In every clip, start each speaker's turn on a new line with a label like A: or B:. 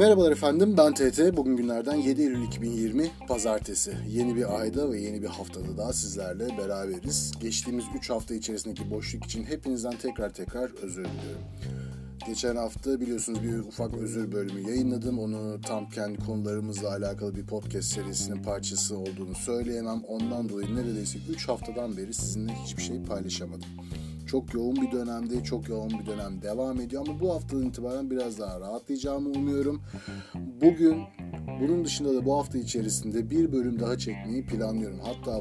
A: Merhabalar efendim ben TT. Bugün günlerden 7 Eylül 2020 Pazartesi. Yeni bir ayda ve yeni bir haftada daha sizlerle beraberiz. Geçtiğimiz 3 hafta içerisindeki boşluk için hepinizden tekrar tekrar özür diliyorum. Geçen hafta biliyorsunuz bir ufak özür bölümü yayınladım. Onu tam kendi konularımızla alakalı bir podcast serisinin parçası olduğunu söyleyemem. Ondan dolayı neredeyse 3 haftadan beri sizinle hiçbir şey paylaşamadım. Çok yoğun bir dönemde, çok yoğun bir dönem devam ediyor ama bu haftadan itibaren biraz daha rahatlayacağımı umuyorum. Bugün bunun dışında da bu hafta içerisinde bir bölüm daha çekmeyi planlıyorum. Hatta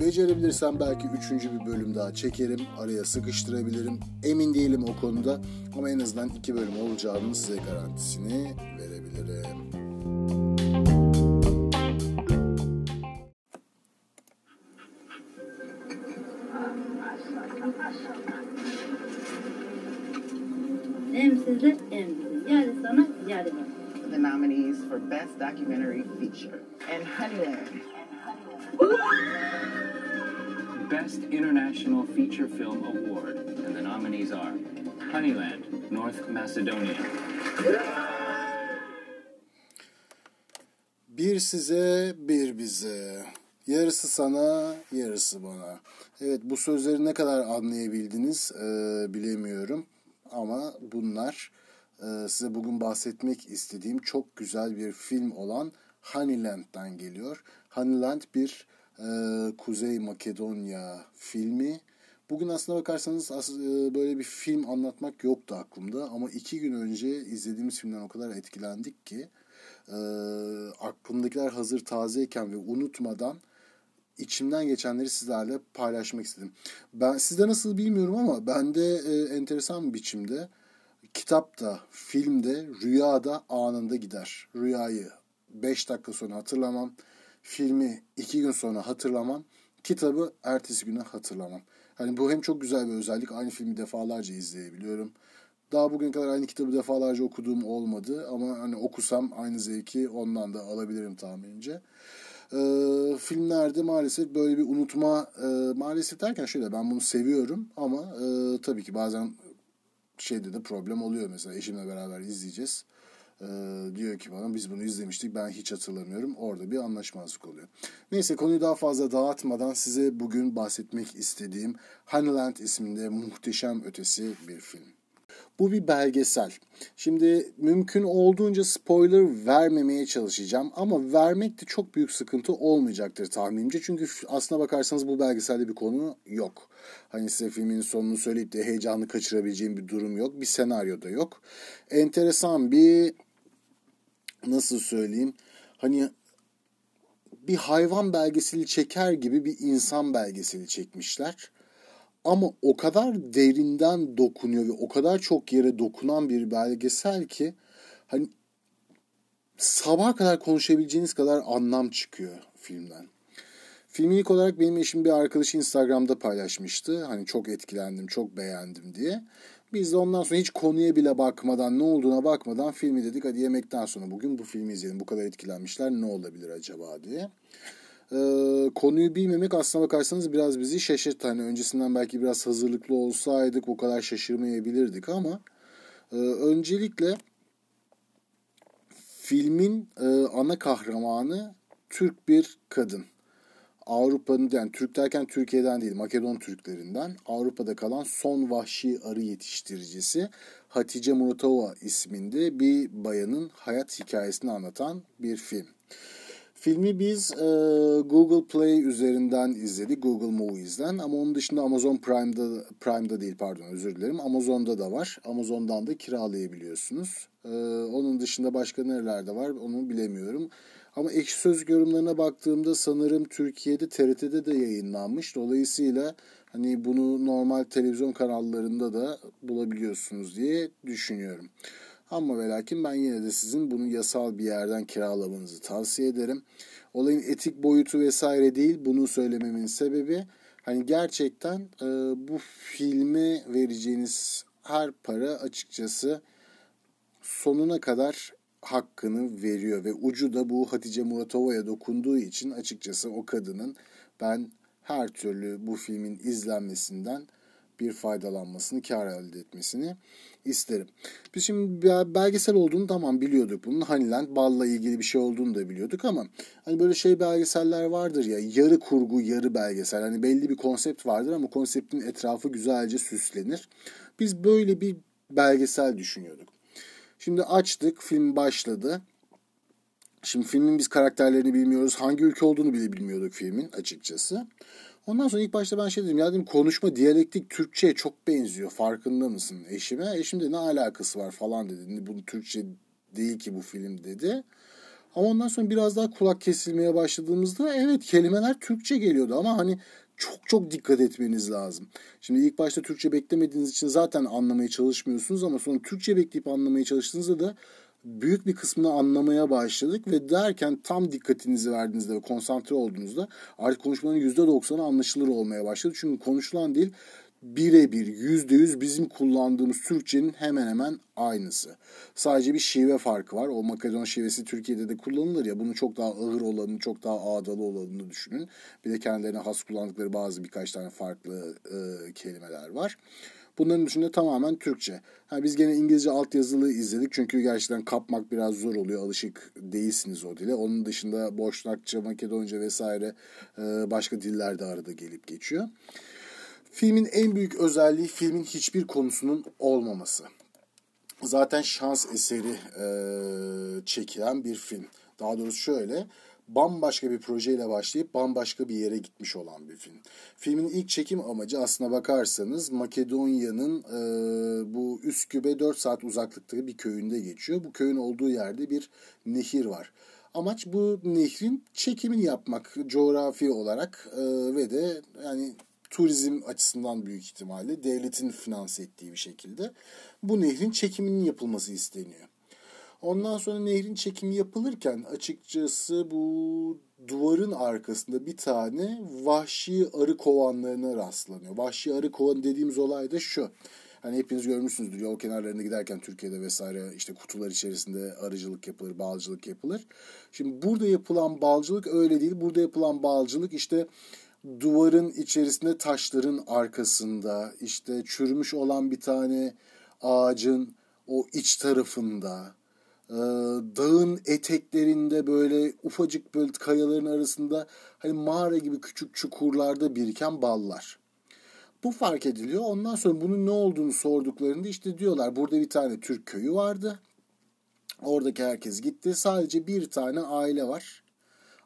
A: becerebilirsem belki üçüncü bir bölüm daha çekerim, araya sıkıştırabilirim. Emin değilim o konuda ama en azından iki bölüm olacağını size garantisini verebilirim.
B: Best Documentary Feature and Honeyland.
C: Best International Feature Film Award, and the nominees are Honeyland, North Macedonia,
A: Bir size, bir bize. Yarısı sana, yarısı bana. Evet bu sözleri ne kadar anlayabildiniz e, bilemiyorum. Ama bunlar e, size bugün bahsetmek istediğim çok güzel bir film olan Honeyland'dan geliyor. Honeyland bir e, Kuzey Makedonya filmi. Bugün aslına bakarsanız e, böyle bir film anlatmak yoktu aklımda. Ama iki gün önce izlediğimiz filmden o kadar etkilendik ki e, aklımdakiler hazır tazeyken ve unutmadan içimden geçenleri sizlerle paylaşmak istedim. Ben sizde nasıl bilmiyorum ama bende enteresan bir biçimde kitapta, filmde, rüyada anında gider. Rüyayı 5 dakika sonra hatırlamam. Filmi 2 gün sonra hatırlamam. Kitabı ertesi güne hatırlamam. Hani bu hem çok güzel bir özellik. Aynı filmi defalarca izleyebiliyorum. Daha bugüne kadar aynı kitabı defalarca okuduğum olmadı ama hani okusam aynı zevki ondan da alabilirim tahminimce. Ee, filmlerde maalesef böyle bir unutma e, maalesef derken şöyle ben bunu seviyorum ama e, tabii ki bazen şeyde de problem oluyor mesela eşimle beraber izleyeceğiz. Ee, diyor ki bana biz bunu izlemiştik ben hiç hatırlamıyorum. Orada bir anlaşmazlık oluyor. Neyse konuyu daha fazla dağıtmadan size bugün bahsetmek istediğim Honeyland isminde muhteşem ötesi bir film. Bu bir belgesel. Şimdi mümkün olduğunca spoiler vermemeye çalışacağım ama vermek de çok büyük sıkıntı olmayacaktır tahminimce. Çünkü aslına bakarsanız bu belgeselde bir konu yok. Hani size filmin sonunu söyleyip de heyecanlı kaçırabileceğim bir durum yok. Bir senaryo da yok. Enteresan bir nasıl söyleyeyim hani bir hayvan belgeseli çeker gibi bir insan belgeseli çekmişler. Ama o kadar derinden dokunuyor ve o kadar çok yere dokunan bir belgesel ki hani sabaha kadar konuşabileceğiniz kadar anlam çıkıyor filmden. Filmi ilk olarak benim eşim bir arkadaşı Instagram'da paylaşmıştı. Hani çok etkilendim, çok beğendim diye. Biz de ondan sonra hiç konuya bile bakmadan, ne olduğuna bakmadan filmi dedik. Hadi yemekten sonra bugün bu filmi izleyelim. Bu kadar etkilenmişler ne olabilir acaba diye. Ee, konuyu bilmemek aslına bakarsanız biraz bizi şaşırttı. Hani öncesinden belki biraz hazırlıklı olsaydık bu kadar şaşırmayabilirdik ama e, öncelikle filmin e, ana kahramanı Türk bir kadın. Avrupa'nın yani Türk derken Türkiye'den değil Makedon Türklerinden Avrupa'da kalan son vahşi arı yetiştiricisi Hatice Muratova isminde bir bayanın hayat hikayesini anlatan bir film. Filmi biz e, Google Play üzerinden izledik. Google Movies'den ama onun dışında Amazon Prime'da Prime'da değil pardon özür dilerim. Amazon'da da var. Amazon'dan da kiralayabiliyorsunuz. E, onun dışında başka nerelerde var onu bilemiyorum. Ama ekşi söz yorumlarına baktığımda sanırım Türkiye'de TRT'de de yayınlanmış. Dolayısıyla hani bunu normal televizyon kanallarında da bulabiliyorsunuz diye düşünüyorum. Ama ve lakin ben yine de sizin bunu yasal bir yerden kiralamanızı tavsiye ederim. Olayın etik boyutu vesaire değil. Bunu söylememin sebebi hani gerçekten e, bu filme vereceğiniz her para açıkçası sonuna kadar hakkını veriyor ve ucu da bu Hatice Muratova'ya dokunduğu için açıkçası o kadının ben her türlü bu filmin izlenmesinden bir faydalanmasını, kar elde etmesini isterim. Biz şimdi belgesel olduğunu tamam biliyorduk bunun. Honeyland balla ilgili bir şey olduğunu da biliyorduk ama hani böyle şey belgeseller vardır ya yarı kurgu yarı belgesel. Hani belli bir konsept vardır ama konseptin etrafı güzelce süslenir. Biz böyle bir belgesel düşünüyorduk. Şimdi açtık, film başladı. Şimdi filmin biz karakterlerini bilmiyoruz. Hangi ülke olduğunu bile bilmiyorduk filmin açıkçası. Ondan sonra ilk başta ben şey dedim ya dedim konuşma diyalektik Türkçe'ye çok benziyor farkında mısın eşime? Eşim de ne alakası var falan dedi. Bu Türkçe değil ki bu film dedi. Ama ondan sonra biraz daha kulak kesilmeye başladığımızda evet kelimeler Türkçe geliyordu ama hani çok çok dikkat etmeniz lazım. Şimdi ilk başta Türkçe beklemediğiniz için zaten anlamaya çalışmıyorsunuz ama sonra Türkçe bekleyip anlamaya çalıştığınızda da büyük bir kısmını anlamaya başladık ve derken tam dikkatinizi verdiğinizde ve konsantre olduğunuzda artık konuşmanın %90'ı anlaşılır olmaya başladı. Çünkü konuşulan dil birebir yüzde yüz bizim kullandığımız Türkçenin hemen hemen aynısı. Sadece bir şive farkı var. O Makedon şivesi Türkiye'de de kullanılır ya. Bunun çok daha ağır olanını, çok daha ağdalı olanını düşünün. Bir de kendilerine has kullandıkları bazı birkaç tane farklı e, kelimeler var. Bunların dışında tamamen Türkçe. Ha, biz gene İngilizce altyazılı izledik çünkü gerçekten kapmak biraz zor oluyor. Alışık değilsiniz o dile. Onun dışında Boşnakça, Makedonca vesaire e, başka diller de arada gelip geçiyor. Filmin en büyük özelliği filmin hiçbir konusunun olmaması. Zaten şans eseri e, çekilen bir film. Daha doğrusu şöyle bambaşka bir projeyle başlayıp bambaşka bir yere gitmiş olan bir film. Filmin ilk çekim amacı aslına bakarsanız Makedonya'nın e, bu Üsküp'e 4 saat uzaklıktaki bir köyünde geçiyor. Bu köyün olduğu yerde bir nehir var. Amaç bu nehrin çekimini yapmak coğrafi olarak e, ve de yani turizm açısından büyük ihtimalle devletin finanse ettiği bir şekilde bu nehrin çekiminin yapılması isteniyor. Ondan sonra nehrin çekimi yapılırken açıkçası bu duvarın arkasında bir tane vahşi arı kovanlarına rastlanıyor. Vahşi arı kovan dediğimiz olay da şu. Hani hepiniz görmüşsünüzdür yol kenarlarında giderken Türkiye'de vesaire işte kutular içerisinde arıcılık yapılır, balcılık yapılır. Şimdi burada yapılan balcılık öyle değil. Burada yapılan balcılık işte duvarın içerisinde taşların arkasında işte çürümüş olan bir tane ağacın o iç tarafında ee, dağın eteklerinde böyle ufacık böyle kayaların arasında hani mağara gibi küçük çukurlarda biriken ballar. Bu fark ediliyor. Ondan sonra bunun ne olduğunu sorduklarında işte diyorlar burada bir tane Türk köyü vardı. Oradaki herkes gitti. Sadece bir tane aile var.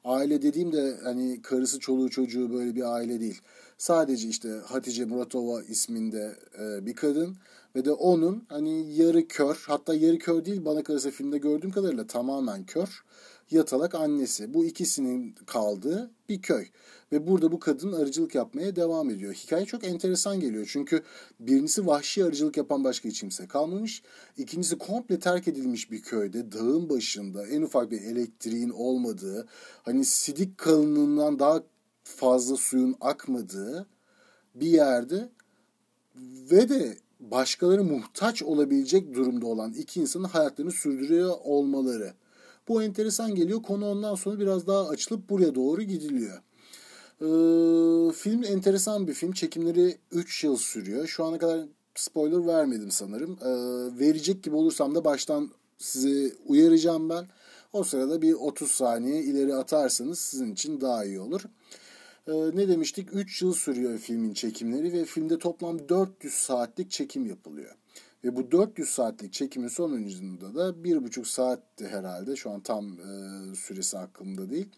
A: Aile dediğim de hani karısı çoluğu çocuğu böyle bir aile değil. Sadece işte Hatice Muratova isminde e, bir kadın ve de onun hani yarı kör hatta yarı kör değil bana kalırsa filmde gördüğüm kadarıyla tamamen kör yatalak annesi. Bu ikisinin kaldığı bir köy. Ve burada bu kadın arıcılık yapmaya devam ediyor. Hikaye çok enteresan geliyor. Çünkü birincisi vahşi arıcılık yapan başka hiç kimse kalmamış. İkincisi komple terk edilmiş bir köyde, dağın başında, en ufak bir elektriğin olmadığı, hani sidik kalınlığından daha fazla suyun akmadığı bir yerde ve de başkaları muhtaç olabilecek durumda olan iki insanın hayatlarını sürdürüyor olmaları. Bu enteresan geliyor. Konu ondan sonra biraz daha açılıp buraya doğru gidiliyor. Ee, film enteresan bir film. Çekimleri 3 yıl sürüyor. Şu ana kadar spoiler vermedim sanırım. Ee, verecek gibi olursam da baştan sizi uyaracağım ben. O sırada bir 30 saniye ileri atarsanız sizin için daha iyi olur. Ee, ne demiştik? 3 yıl sürüyor filmin çekimleri ve filmde toplam 400 saatlik çekim yapılıyor. Ve bu 400 saatlik çekimin sonucunda da bir buçuk saatti herhalde. Şu an tam e, süresi aklımda değil.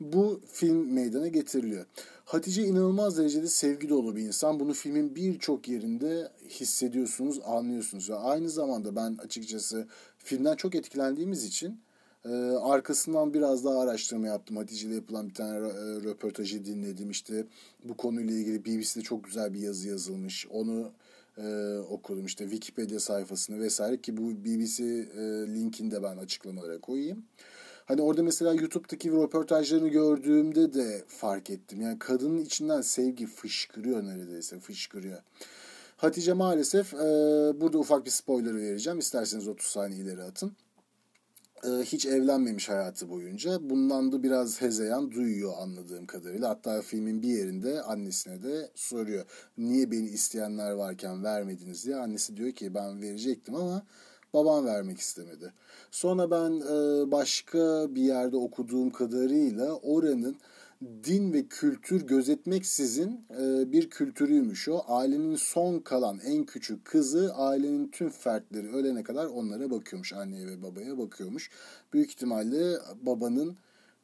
A: Bu film meydana getiriliyor. Hatice inanılmaz derecede sevgi dolu bir insan. Bunu filmin birçok yerinde hissediyorsunuz, anlıyorsunuz. Ve aynı zamanda ben açıkçası filmden çok etkilendiğimiz için e, arkasından biraz daha araştırma yaptım. Hatice ile yapılan bir tane e, röportajı dinledim. İşte bu konuyla ilgili BBC'de çok güzel bir yazı yazılmış. Onu e, okudum. İşte Wikipedia sayfasını vesaire ki bu BBC e, linkini de ben açıklamalara koyayım. Hani orada mesela YouTube'daki röportajlarını gördüğümde de fark ettim. Yani kadının içinden sevgi fışkırıyor neredeyse fışkırıyor. Hatice maalesef e, burada ufak bir spoiler vereceğim. İsterseniz 30 saniye ileri atın. E, hiç evlenmemiş hayatı boyunca. Bundan da biraz hezeyan duyuyor anladığım kadarıyla. Hatta filmin bir yerinde annesine de soruyor. Niye beni isteyenler varken vermediniz diye. Annesi diyor ki ben verecektim ama babam vermek istemedi. Sonra ben e, başka bir yerde okuduğum kadarıyla oranın din ve kültür gözetmeksizin e, bir kültürüymüş o. Ailenin son kalan en küçük kızı ailenin tüm fertleri ölene kadar onlara bakıyormuş. Anneye ve babaya bakıyormuş. Büyük ihtimalle babanın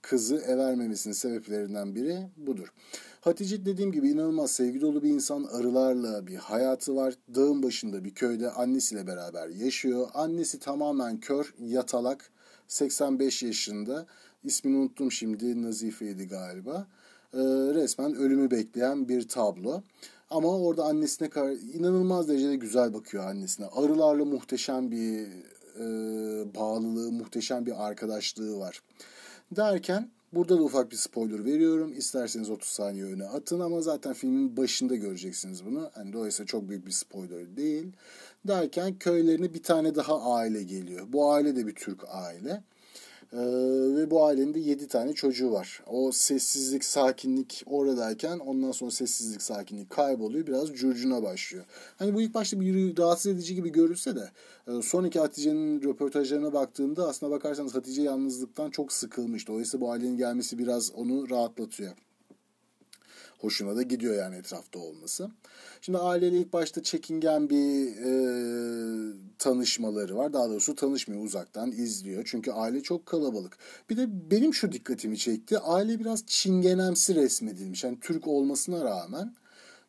A: kızı evermemesinin sebeplerinden biri budur. Hatice dediğim gibi inanılmaz sevgi dolu bir insan. Arılarla bir hayatı var. Dağın başında bir köyde annesiyle beraber yaşıyor. Annesi tamamen kör, yatalak, 85 yaşında. İsmini unuttum şimdi Nazife'ydi galiba. Ee, resmen ölümü bekleyen bir tablo. Ama orada annesine inanılmaz derecede güzel bakıyor annesine. Arılarla muhteşem bir e, bağlılığı, muhteşem bir arkadaşlığı var. Derken burada da ufak bir spoiler veriyorum. İsterseniz 30 saniye öne atın ama zaten filmin başında göreceksiniz bunu. Yani dolayısıyla çok büyük bir spoiler değil. Derken köylerine bir tane daha aile geliyor. Bu aile de bir Türk aile. Ee, ve bu ailenin de 7 tane çocuğu var. O sessizlik, sakinlik oradayken ondan sonra sessizlik, sakinlik kayboluyor. Biraz curcuna başlıyor. Hani bu ilk başta bir rahatsız edici gibi görülse de e, son iki Hatice'nin röportajlarına baktığımda aslına bakarsanız Hatice yalnızlıktan çok sıkılmış. Dolayısıyla bu ailenin gelmesi biraz onu rahatlatıyor hoşuna da gidiyor yani etrafta olması. Şimdi aileyle ilk başta çekingen bir e, tanışmaları var. Daha doğrusu tanışmıyor uzaktan izliyor. Çünkü aile çok kalabalık. Bir de benim şu dikkatimi çekti. Aile biraz çingenemsi resmedilmiş. Yani Türk olmasına rağmen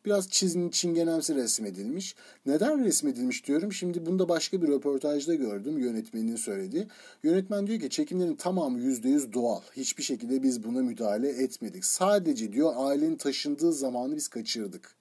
A: biraz çizim çingenemsi resmedilmiş. Neden resmedilmiş diyorum. Şimdi bunu da başka bir röportajda gördüm yönetmenin söylediği. Yönetmen diyor ki çekimlerin tamamı %100 doğal. Hiçbir şekilde biz buna müdahale etmedik. Sadece diyor ailenin taşındığı zamanı biz kaçırdık.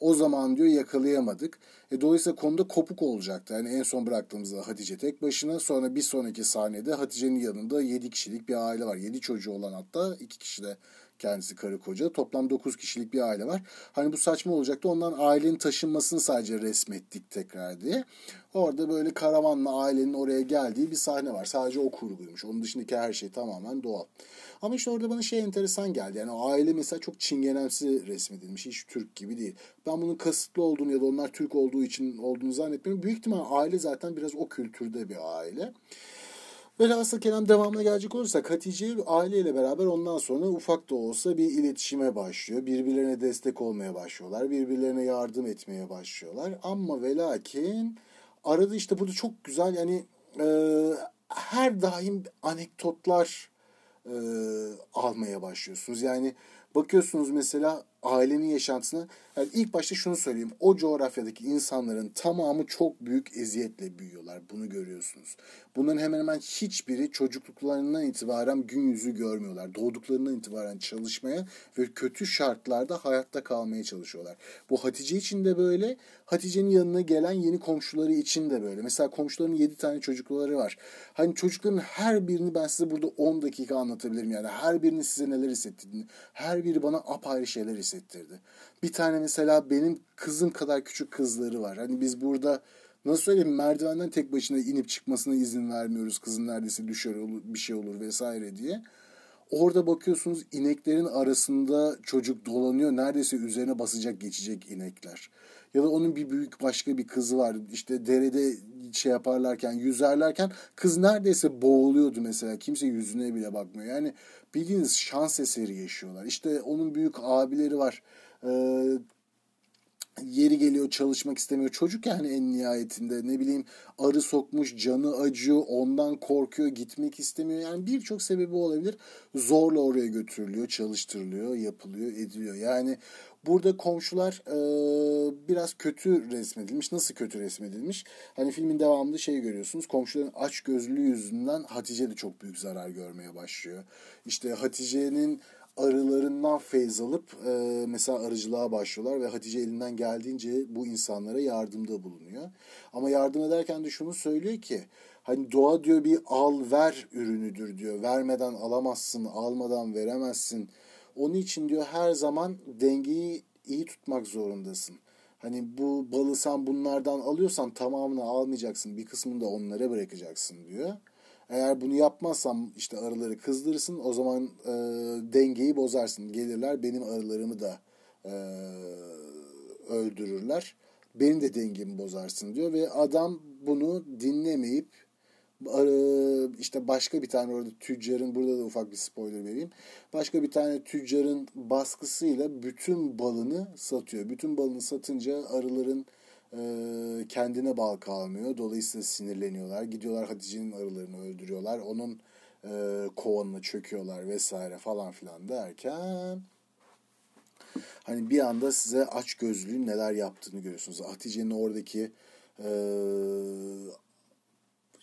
A: O zaman diyor yakalayamadık. E, dolayısıyla konuda kopuk olacaktı. Yani en son bıraktığımızda Hatice tek başına sonra bir sonraki sahnede Hatice'nin yanında 7 kişilik bir aile var. 7 çocuğu olan hatta 2 kişi de kendisi karı koca. Toplam 9 kişilik bir aile var. Hani bu saçma olacaktı. Ondan ailenin taşınmasını sadece resmettik tekrar diye. Orada böyle karavanla ailenin oraya geldiği bir sahne var. Sadece o kurguymuş. Onun dışındaki her şey tamamen doğal. Ama işte orada bana şey enteresan geldi. Yani aile mesela çok çingenemsi resmedilmiş. Hiç Türk gibi değil. Ben bunun kasıtlı olduğunu ya da onlar Türk olduğu için olduğunu zannetmiyorum. Büyük ihtimal aile zaten biraz o kültürde bir aile. Velhasıl kelam devamına gelecek olursak Hatice aileyle beraber ondan sonra ufak da olsa bir iletişime başlıyor. Birbirlerine destek olmaya başlıyorlar. Birbirlerine yardım etmeye başlıyorlar. Ama ve lakin arada işte burada çok güzel yani e, her daim anekdotlar e, almaya başlıyorsunuz. Yani bakıyorsunuz mesela ailenin yaşantısına yani ilk başta şunu söyleyeyim. O coğrafyadaki insanların tamamı çok büyük eziyetle büyüyorlar. Bunu görüyorsunuz. Bunların hemen hemen hiçbiri çocukluklarından itibaren gün yüzü görmüyorlar. Doğduklarından itibaren çalışmaya ve kötü şartlarda hayatta kalmaya çalışıyorlar. Bu Hatice için de böyle. Hatice'nin yanına gelen yeni komşuları için de böyle. Mesela komşuların 7 tane çocukları var. Hani çocukların her birini ben size burada 10 dakika anlatabilirim. Yani her birini size neler hissettirdiğini. Her biri bana apayrı şeyler hissettirdi. Bir tane mesela benim kızım kadar küçük kızları var. Hani biz burada nasıl söyleyeyim merdivenden tek başına inip çıkmasına izin vermiyoruz. Kızın neredeyse düşer olur, bir şey olur vesaire diye. Orada bakıyorsunuz ineklerin arasında çocuk dolanıyor. Neredeyse üzerine basacak geçecek inekler. Ya da onun bir büyük başka bir kızı var. İşte derede şey yaparlarken, yüzerlerken kız neredeyse boğuluyordu mesela. Kimse yüzüne bile bakmıyor. Yani bildiğiniz şans eseri yaşıyorlar. İşte onun büyük abileri var. Ee, yeri geliyor çalışmak istemiyor. Çocuk yani en nihayetinde ne bileyim arı sokmuş canı acıyor ondan korkuyor gitmek istemiyor. Yani birçok sebebi olabilir. Zorla oraya götürülüyor çalıştırılıyor yapılıyor ediliyor. Yani burada komşular e, biraz kötü resmedilmiş. Nasıl kötü resmedilmiş? Hani filmin devamında şey görüyorsunuz. Komşuların aç gözlülüğü yüzünden Hatice de çok büyük zarar görmeye başlıyor. İşte Hatice'nin arılarından feyz alıp e, mesela arıcılığa başlıyorlar ve Hatice elinden geldiğince bu insanlara yardımda bulunuyor. Ama yardım ederken de şunu söylüyor ki hani doğa diyor bir al ver ürünüdür diyor. Vermeden alamazsın, almadan veremezsin. Onun için diyor her zaman dengeyi iyi tutmak zorundasın. Hani bu balı sen bunlardan alıyorsan tamamını almayacaksın. Bir kısmını da onlara bırakacaksın diyor. Eğer bunu yapmazsam işte arıları kızdırırsın o zaman e, dengeyi bozarsın. Gelirler benim arılarımı da e, öldürürler. Benim de dengemi bozarsın diyor ve adam bunu dinlemeyip işte başka bir tane orada tüccarın burada da ufak bir spoiler vereyim. Başka bir tane tüccarın baskısıyla bütün balını satıyor. Bütün balını satınca arıların e, kendine bal kalmıyor. Dolayısıyla sinirleniyorlar. Gidiyorlar Hatice'nin arılarını öldürüyorlar. Onun e, kovanına çöküyorlar vesaire falan filan derken hani bir anda size aç gözlüğün neler yaptığını görüyorsunuz. Hatice'nin oradaki e,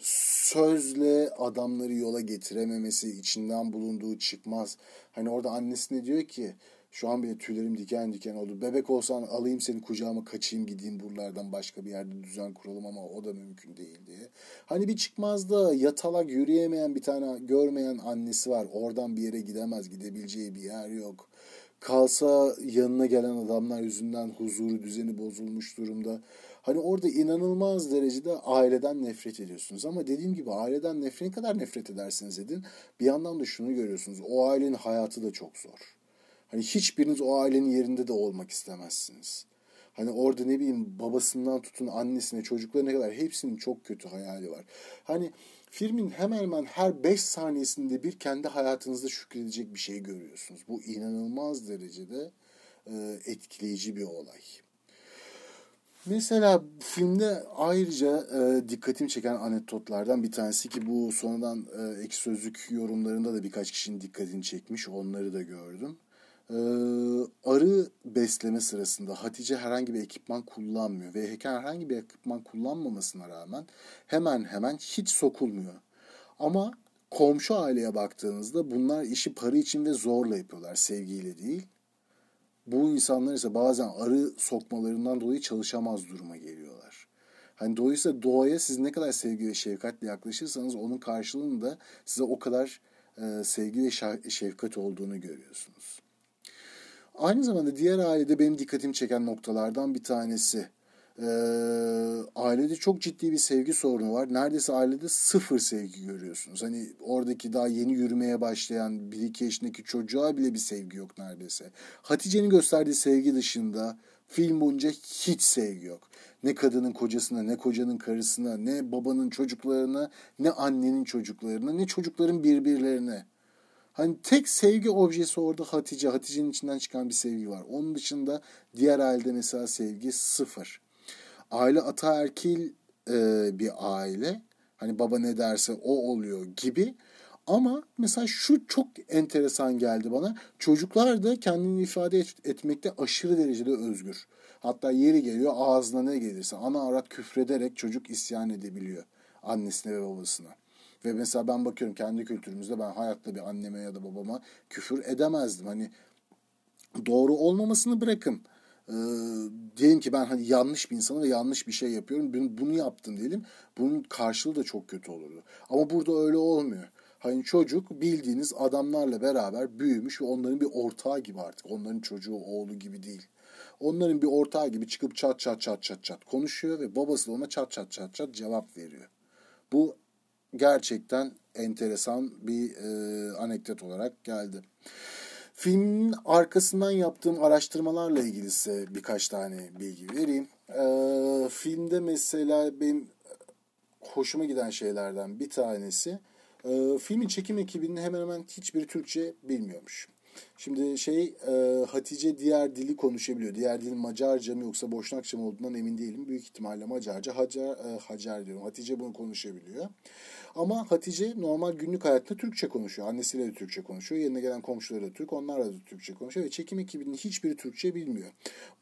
A: sözle adamları yola getirememesi, içinden bulunduğu çıkmaz. Hani orada annesine diyor ki şu an bile tüylerim diken diken oldu. Bebek olsan alayım seni kucağıma kaçayım gideyim buralardan başka bir yerde düzen kuralım ama o da mümkün değil diye. Hani bir çıkmazda yatalak yürüyemeyen bir tane görmeyen annesi var. Oradan bir yere gidemez gidebileceği bir yer yok. Kalsa yanına gelen adamlar yüzünden huzuru düzeni bozulmuş durumda. Hani orada inanılmaz derecede aileden nefret ediyorsunuz. Ama dediğim gibi aileden nefret ne kadar nefret edersiniz edin. Bir yandan da şunu görüyorsunuz. O ailenin hayatı da çok zor. Hani hiçbiriniz o ailenin yerinde de olmak istemezsiniz. Hani orada ne bileyim babasından tutun annesine çocuklarına kadar hepsinin çok kötü hayali var. Hani filmin hemen hemen her 5 saniyesinde bir kendi hayatınızda şükredecek bir şey görüyorsunuz. Bu inanılmaz derecede e, etkileyici bir olay. Mesela filmde ayrıca e, dikkatimi çeken anekdotlardan bir tanesi ki bu sonradan e, ek sözlük yorumlarında da birkaç kişinin dikkatini çekmiş. Onları da gördüm. E, arı besleme sırasında Hatice herhangi bir ekipman kullanmıyor ve Heken herhangi bir ekipman kullanmamasına rağmen hemen hemen hiç sokulmuyor. Ama komşu aileye baktığınızda bunlar işi para için ve zorla yapıyorlar sevgiyle değil bu insanlar ise bazen arı sokmalarından dolayı çalışamaz duruma geliyorlar. Hani dolayısıyla doğaya siz ne kadar sevgi ve şefkatle yaklaşırsanız onun karşılığında size o kadar e, sevgi ve şefkat olduğunu görüyorsunuz. Aynı zamanda diğer ailede benim dikkatimi çeken noktalardan bir tanesi e, ailede çok ciddi bir sevgi sorunu var. Neredeyse ailede sıfır sevgi görüyorsunuz. Hani oradaki daha yeni yürümeye başlayan 1-2 yaşındaki çocuğa bile bir sevgi yok neredeyse. Hatice'nin gösterdiği sevgi dışında film boyunca hiç sevgi yok. Ne kadının kocasına, ne kocanın karısına, ne babanın çocuklarına, ne annenin çocuklarına, ne çocukların birbirlerine. Hani tek sevgi objesi orada Hatice. Hatice'nin içinden çıkan bir sevgi var. Onun dışında diğer ailede mesela sevgi sıfır aile ataerkil e, bir aile. Hani baba ne derse o oluyor gibi. Ama mesela şu çok enteresan geldi bana. Çocuklar da kendini ifade et, etmekte aşırı derecede özgür. Hatta yeri geliyor ağzına ne gelirse ana arat küfrederek çocuk isyan edebiliyor annesine ve babasına. Ve mesela ben bakıyorum kendi kültürümüzde ben hayatta bir anneme ya da babama küfür edemezdim. Hani doğru olmamasını bırakın e, diyelim ki ben hani yanlış bir insanım ve yanlış bir şey yapıyorum. Bunu, bunu yaptım diyelim. Bunun karşılığı da çok kötü olurdu. Ama burada öyle olmuyor. Hani çocuk bildiğiniz adamlarla beraber büyümüş ve onların bir ortağı gibi artık. Onların çocuğu, oğlu gibi değil. Onların bir ortağı gibi çıkıp çat çat çat çat çat konuşuyor ve babası da ona çat çat çat çat cevap veriyor. Bu gerçekten enteresan bir e, anekdot olarak geldi. Filmin arkasından yaptığım araştırmalarla ilgili size birkaç tane bilgi vereyim. Ee, filmde mesela benim hoşuma giden şeylerden bir tanesi e, filmin çekim ekibinin hemen hemen hiçbir Türkçe bilmiyormuş. Şimdi şey e, Hatice diğer dili konuşabiliyor. Diğer dilin Macarca mı yoksa Boşnakça mı olduğundan emin değilim. Büyük ihtimalle Macarca. Hacer, e, Hacer diyorum. Hatice bunu konuşabiliyor. Ama Hatice normal günlük hayatta Türkçe konuşuyor. Annesiyle de Türkçe konuşuyor. Yerine gelen komşuları da Türk. Onlarla da Türkçe konuşuyor. Ve çekim ekibinin hiçbiri Türkçe bilmiyor.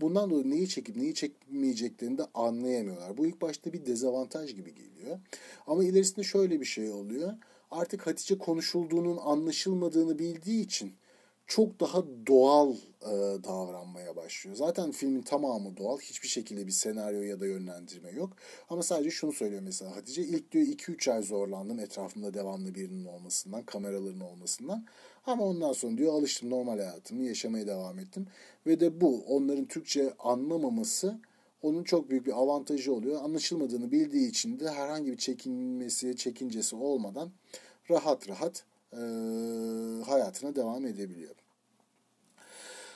A: Bundan dolayı neyi çekip neyi çekmeyeceklerini de anlayamıyorlar. Bu ilk başta bir dezavantaj gibi geliyor. Ama ilerisinde şöyle bir şey oluyor. Artık Hatice konuşulduğunun anlaşılmadığını bildiği için çok daha doğal e, davranmaya başlıyor. Zaten filmin tamamı doğal. Hiçbir şekilde bir senaryo ya da yönlendirme yok. Ama sadece şunu söylüyor mesela Hatice. ilk diyor 2-3 ay zorlandım etrafımda devamlı birinin olmasından, kameraların olmasından. Ama ondan sonra diyor alıştım normal hayatımı yaşamaya devam ettim. Ve de bu onların Türkçe anlamaması onun çok büyük bir avantajı oluyor. Anlaşılmadığını bildiği için de herhangi bir çekinmesi, çekincesi olmadan rahat rahat e, hayatına devam edebiliyor.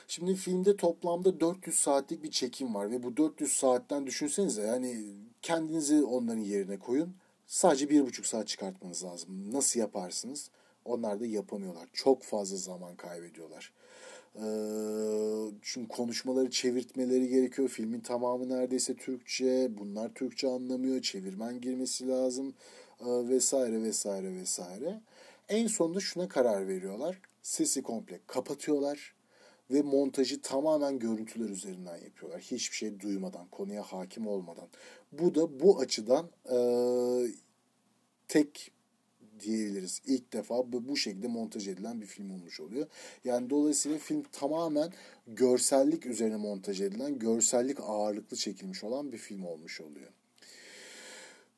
A: Şimdi filmde toplamda 400 saatlik bir çekim var ve bu 400 saatten düşünsenize yani kendinizi onların yerine koyun. Sadece bir buçuk saat çıkartmanız lazım. Nasıl yaparsınız? Onlar da yapamıyorlar. Çok fazla zaman kaybediyorlar. Ee, çünkü konuşmaları çevirtmeleri gerekiyor. Filmin tamamı neredeyse Türkçe. Bunlar Türkçe anlamıyor. Çevirmen girmesi lazım. Ee, vesaire vesaire vesaire. En sonunda şuna karar veriyorlar. Sesi komple kapatıyorlar ve montajı tamamen görüntüler üzerinden yapıyorlar. Hiçbir şey duymadan, konuya hakim olmadan. Bu da bu açıdan e, tek diyebiliriz. İlk defa bu, bu şekilde montaj edilen bir film olmuş oluyor. Yani dolayısıyla film tamamen görsellik üzerine montaj edilen, görsellik ağırlıklı çekilmiş olan bir film olmuş oluyor.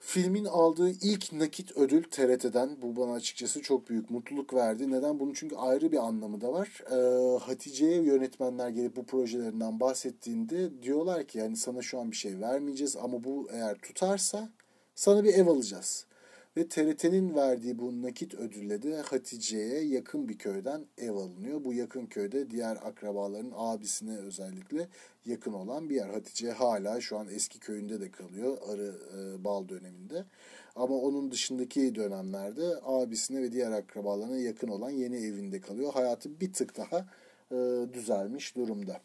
A: Filmin aldığı ilk nakit ödül TRT'den. Bu bana açıkçası çok büyük mutluluk verdi. Neden? Bunun çünkü ayrı bir anlamı da var. Ee, Hatice'ye yönetmenler gelip bu projelerinden bahsettiğinde diyorlar ki yani sana şu an bir şey vermeyeceğiz ama bu eğer tutarsa sana bir ev alacağız. Ve TRT'nin verdiği bu nakit ödülle de Hatice'ye yakın bir köyden ev alınıyor. Bu yakın köyde diğer akrabaların abisine özellikle yakın olan bir yer. Hatice hala şu an eski köyünde de kalıyor arı e, bal döneminde. Ama onun dışındaki dönemlerde abisine ve diğer akrabalarına yakın olan yeni evinde kalıyor. Hayatı bir tık daha e, düzelmiş durumda.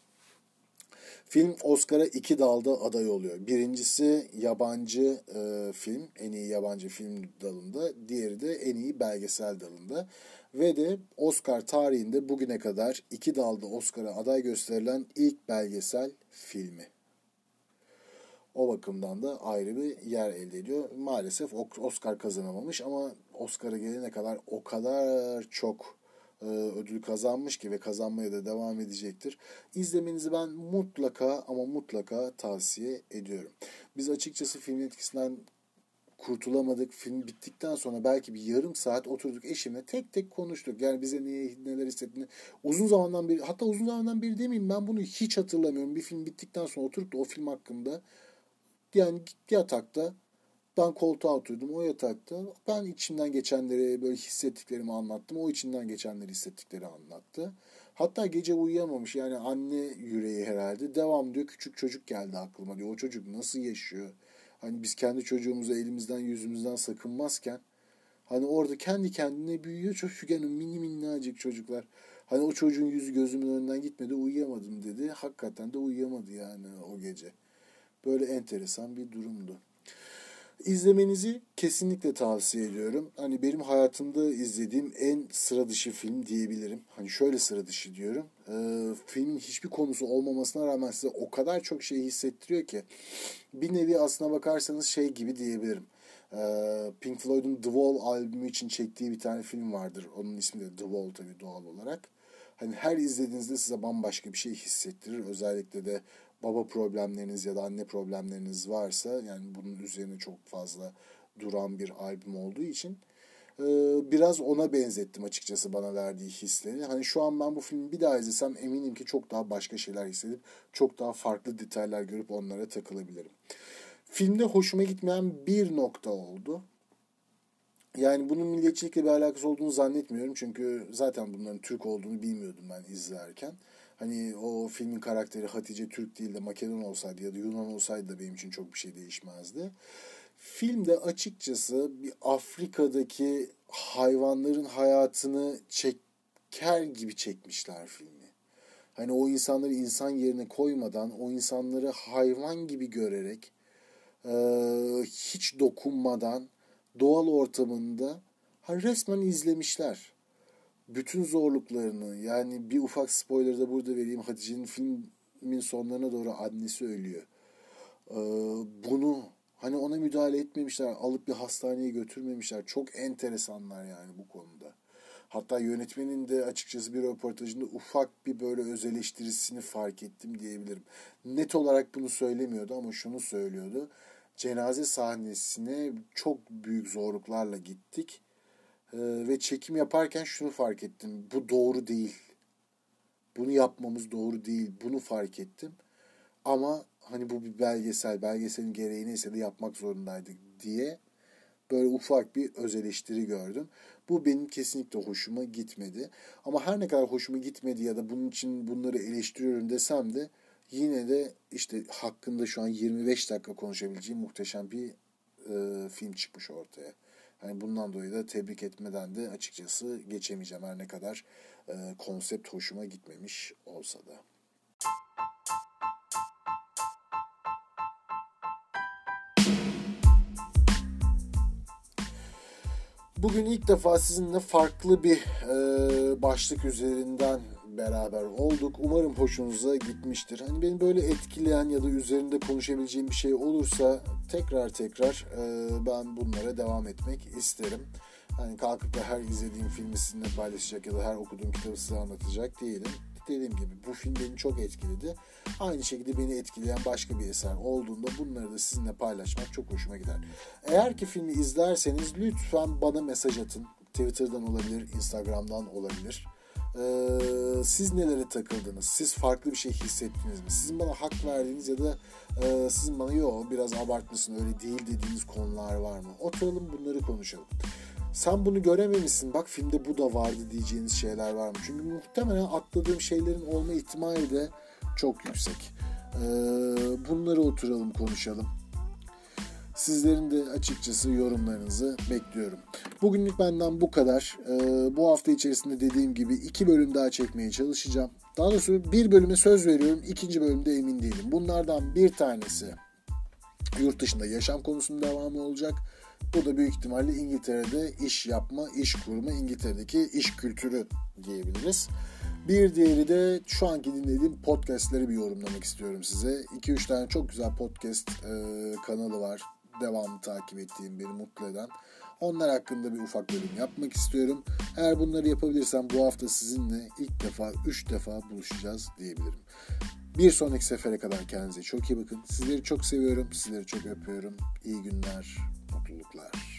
A: Film Oscar'a iki dalda aday oluyor. Birincisi yabancı e, film, en iyi yabancı film dalında. Diğeri de en iyi belgesel dalında. Ve de Oscar tarihinde bugüne kadar iki dalda Oscar'a aday gösterilen ilk belgesel filmi. O bakımdan da ayrı bir yer elde ediyor. Maalesef Oscar kazanamamış ama Oscar'a gelene kadar o kadar çok e, ödül kazanmış ki ve kazanmaya da devam edecektir. İzlemenizi ben mutlaka ama mutlaka tavsiye ediyorum. Biz açıkçası filmin etkisinden kurtulamadık. Film bittikten sonra belki bir yarım saat oturduk eşimle tek tek konuştuk. Yani bize niye neler hissettiğini uzun zamandan beri hatta uzun zamandan beri demeyeyim ben bunu hiç hatırlamıyorum. Bir film bittikten sonra oturup da o film hakkında yani yatakta ben koltuğa oturdum o yatakta. Ben içimden geçenleri böyle hissettiklerimi anlattım. O içinden geçenleri hissettikleri anlattı. Hatta gece uyuyamamış yani anne yüreği herhalde. Devam diyor küçük çocuk geldi aklıma diyor. O çocuk nasıl yaşıyor? Hani biz kendi çocuğumuzu elimizden yüzümüzden sakınmazken hani orada kendi kendine büyüyor çocuk yani mini minnacık çocuklar. Hani o çocuğun yüzü gözümün önünden gitmedi uyuyamadım dedi. Hakikaten de uyuyamadı yani o gece. Böyle enteresan bir durumdu. İzlemenizi kesinlikle tavsiye ediyorum. Hani benim hayatımda izlediğim en sıra dışı film diyebilirim. Hani şöyle sıra dışı diyorum. Ee, filmin hiçbir konusu olmamasına rağmen size o kadar çok şey hissettiriyor ki. Bir nevi aslına bakarsanız şey gibi diyebilirim. Ee, Pink Floyd'un The Wall albümü için çektiği bir tane film vardır. Onun ismi de The Wall tabii doğal olarak. Hani her izlediğinizde size bambaşka bir şey hissettirir. Özellikle de baba problemleriniz ya da anne problemleriniz varsa yani bunun üzerine çok fazla duran bir albüm olduğu için e, biraz ona benzettim açıkçası bana verdiği hisleri. Hani şu an ben bu filmi bir daha izlesem eminim ki çok daha başka şeyler hissedip çok daha farklı detaylar görüp onlara takılabilirim. Filmde hoşuma gitmeyen bir nokta oldu. Yani bunun milliyetçilikle bir alakası olduğunu zannetmiyorum. Çünkü zaten bunların Türk olduğunu bilmiyordum ben izlerken. Hani o filmin karakteri Hatice Türk değil de Makedon olsaydı ya da Yunan olsaydı da benim için çok bir şey değişmezdi. Filmde açıkçası bir Afrika'daki hayvanların hayatını çeker gibi çekmişler filmi. Hani o insanları insan yerine koymadan, o insanları hayvan gibi görerek, hiç dokunmadan, doğal ortamında resmen izlemişler bütün zorluklarını yani bir ufak spoiler da burada vereyim. Hatice'nin filmin sonlarına doğru annesi ölüyor. Ee, bunu hani ona müdahale etmemişler. Alıp bir hastaneye götürmemişler. Çok enteresanlar yani bu konuda. Hatta yönetmenin de açıkçası bir röportajında ufak bir böyle öz eleştirisini fark ettim diyebilirim. Net olarak bunu söylemiyordu ama şunu söylüyordu. Cenaze sahnesine çok büyük zorluklarla gittik ee, ve çekim yaparken şunu fark ettim. Bu doğru değil. Bunu yapmamız doğru değil. Bunu fark ettim. Ama hani bu bir belgesel, belgeselin gereği neyse de yapmak zorundaydık diye böyle ufak bir öz eleştiri gördüm. Bu benim kesinlikle hoşuma gitmedi. Ama her ne kadar hoşuma gitmedi ya da bunun için bunları eleştiriyorum desem de yine de işte hakkında şu an 25 dakika konuşabileceğim muhteşem bir e, film çıkmış ortaya. Yani bundan dolayı da tebrik etmeden de açıkçası geçemeyeceğim her ne kadar e, konsept hoşuma gitmemiş olsa da. Bugün ilk defa sizinle farklı bir e, başlık üzerinden beraber olduk. Umarım hoşunuza gitmiştir. Hani beni böyle etkileyen ya da üzerinde konuşabileceğim bir şey olursa tekrar tekrar e, ben bunlara devam etmek isterim. Hani kalkıp da her izlediğim filmi sizinle paylaşacak ya da her okuduğum kitabı size anlatacak değilim. Dediğim gibi bu film beni çok etkiledi. Aynı şekilde beni etkileyen başka bir eser olduğunda bunları da sizinle paylaşmak çok hoşuma gider. Eğer ki filmi izlerseniz lütfen bana mesaj atın. Twitter'dan olabilir, Instagram'dan olabilir. Ee, siz nelere takıldınız? Siz farklı bir şey hissettiniz mi? Sizin bana hak verdiğiniz ya da e, sizin bana yok biraz abartmışsın öyle değil dediğiniz konular var mı? Oturalım bunları konuşalım. Sen bunu görememişsin bak filmde bu da vardı diyeceğiniz şeyler var mı? Çünkü muhtemelen atladığım şeylerin olma ihtimali de çok yüksek. Ee, bunları oturalım konuşalım. Sizlerin de açıkçası yorumlarınızı bekliyorum. Bugünlük benden bu kadar. Ee, bu hafta içerisinde dediğim gibi iki bölüm daha çekmeye çalışacağım. Daha doğrusu bir bölüme söz veriyorum. ikinci bölümde emin değilim. Bunlardan bir tanesi yurt dışında yaşam konusunun devamı olacak. Bu da büyük ihtimalle İngiltere'de iş yapma, iş kurma, İngiltere'deki iş kültürü diyebiliriz. Bir diğeri de şu anki dinlediğim podcastleri bir yorumlamak istiyorum size. 2-3 tane çok güzel podcast e, kanalı var. Devamlı takip ettiğim, beni mutlu eden. Onlar hakkında bir ufak bölüm yapmak istiyorum. Eğer bunları yapabilirsem bu hafta sizinle ilk defa, 3 defa buluşacağız diyebilirim. Bir sonraki sefere kadar kendinize çok iyi bakın. Sizleri çok seviyorum, sizleri çok öpüyorum. İyi günler, mutluluklar.